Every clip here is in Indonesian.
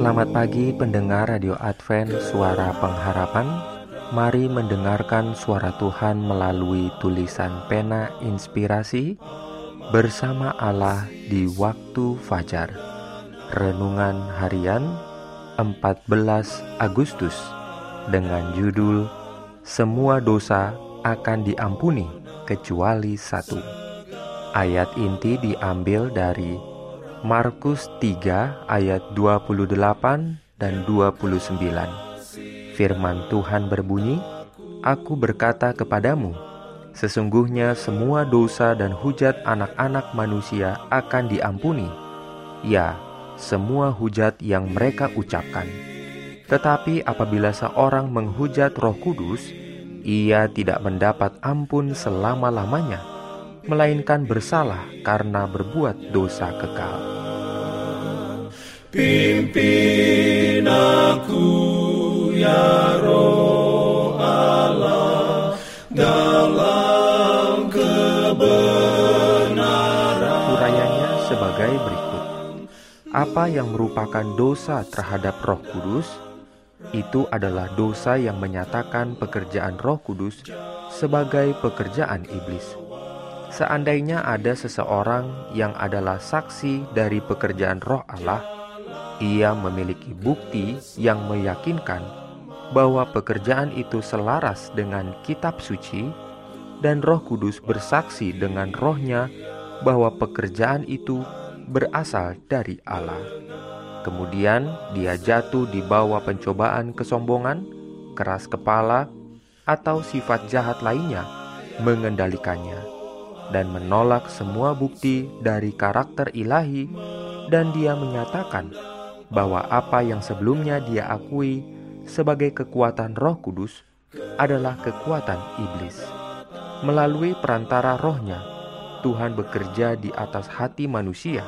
Selamat pagi pendengar Radio Advent Suara Pengharapan. Mari mendengarkan suara Tuhan melalui tulisan pena inspirasi Bersama Allah di waktu fajar. Renungan harian 14 Agustus Dengan judul Semua dosa akan diampuni kecuali satu Ayat inti diambil dari Markus 3 ayat 28 dan 29. Firman Tuhan berbunyi, Aku berkata kepadamu, sesungguhnya semua dosa dan hujat anak-anak manusia akan diampuni. Ya, semua hujat yang mereka ucapkan. Tetapi apabila seorang menghujat roh kudus, ia tidak mendapat ampun selama-lamanya, melainkan bersalah karena berbuat dosa kekal. Pimpin aku ya roh Allah dalam kebenaran. Urayanya sebagai berikut. Apa yang merupakan dosa terhadap Roh Kudus? Itu adalah dosa yang menyatakan pekerjaan Roh Kudus sebagai pekerjaan iblis. Seandainya ada seseorang yang adalah saksi dari pekerjaan Roh Allah, ia memiliki bukti yang meyakinkan bahwa pekerjaan itu selaras dengan kitab suci dan roh kudus bersaksi dengan rohnya bahwa pekerjaan itu berasal dari Allah. Kemudian dia jatuh di bawah pencobaan kesombongan, keras kepala, atau sifat jahat lainnya mengendalikannya dan menolak semua bukti dari karakter ilahi dan dia menyatakan bahwa apa yang sebelumnya dia akui sebagai kekuatan Roh Kudus adalah kekuatan iblis. Melalui perantara rohnya, Tuhan bekerja di atas hati manusia.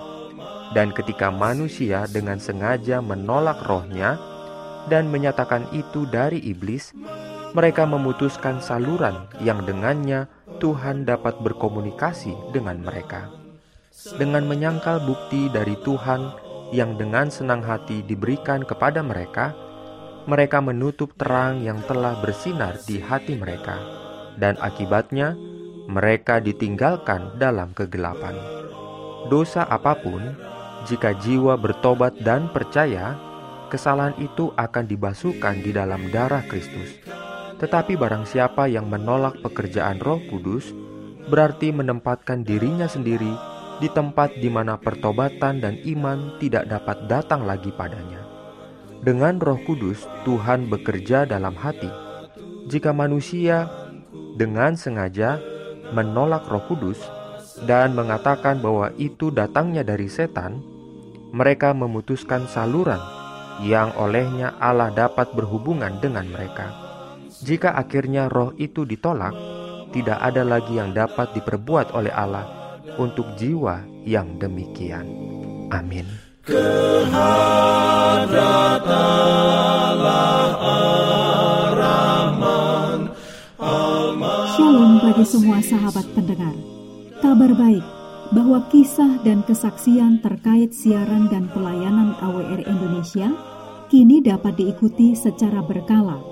Dan ketika manusia dengan sengaja menolak rohnya dan menyatakan itu dari iblis, mereka memutuskan saluran yang dengannya Tuhan dapat berkomunikasi dengan mereka. Dengan menyangkal bukti dari Tuhan yang dengan senang hati diberikan kepada mereka, mereka menutup terang yang telah bersinar di hati mereka, dan akibatnya mereka ditinggalkan dalam kegelapan. Dosa apa pun, jika jiwa bertobat dan percaya, kesalahan itu akan dibasuhkan di dalam darah Kristus. Tetapi barang siapa yang menolak pekerjaan Roh Kudus, berarti menempatkan dirinya sendiri di tempat di mana pertobatan dan iman tidak dapat datang lagi padanya. Dengan Roh Kudus, Tuhan bekerja dalam hati. Jika manusia dengan sengaja menolak Roh Kudus dan mengatakan bahwa itu datangnya dari setan, mereka memutuskan saluran yang olehnya Allah dapat berhubungan dengan mereka. Jika akhirnya roh itu ditolak, tidak ada lagi yang dapat diperbuat oleh Allah untuk jiwa yang demikian. Amin. Shalom bagi semua sahabat pendengar. Kabar baik bahwa kisah dan kesaksian terkait siaran dan pelayanan AWR Indonesia kini dapat diikuti secara berkala,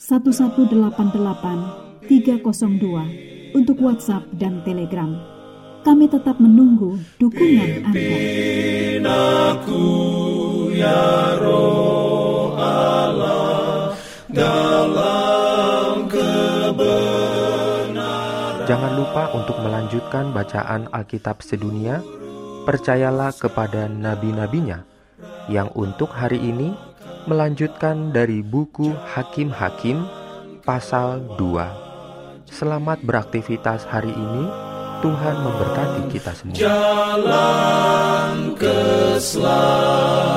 1188 302 untuk WhatsApp dan Telegram. Kami tetap menunggu dukungan Anda. Aku, ya roh Allah, dalam ke Jangan lupa untuk melanjutkan bacaan Alkitab sedunia. Percayalah kepada nabi-nabinya yang untuk hari ini melanjutkan dari buku Hakim-Hakim pasal 2. Selamat beraktivitas hari ini. Tuhan memberkati kita semua. Jalan keselamatan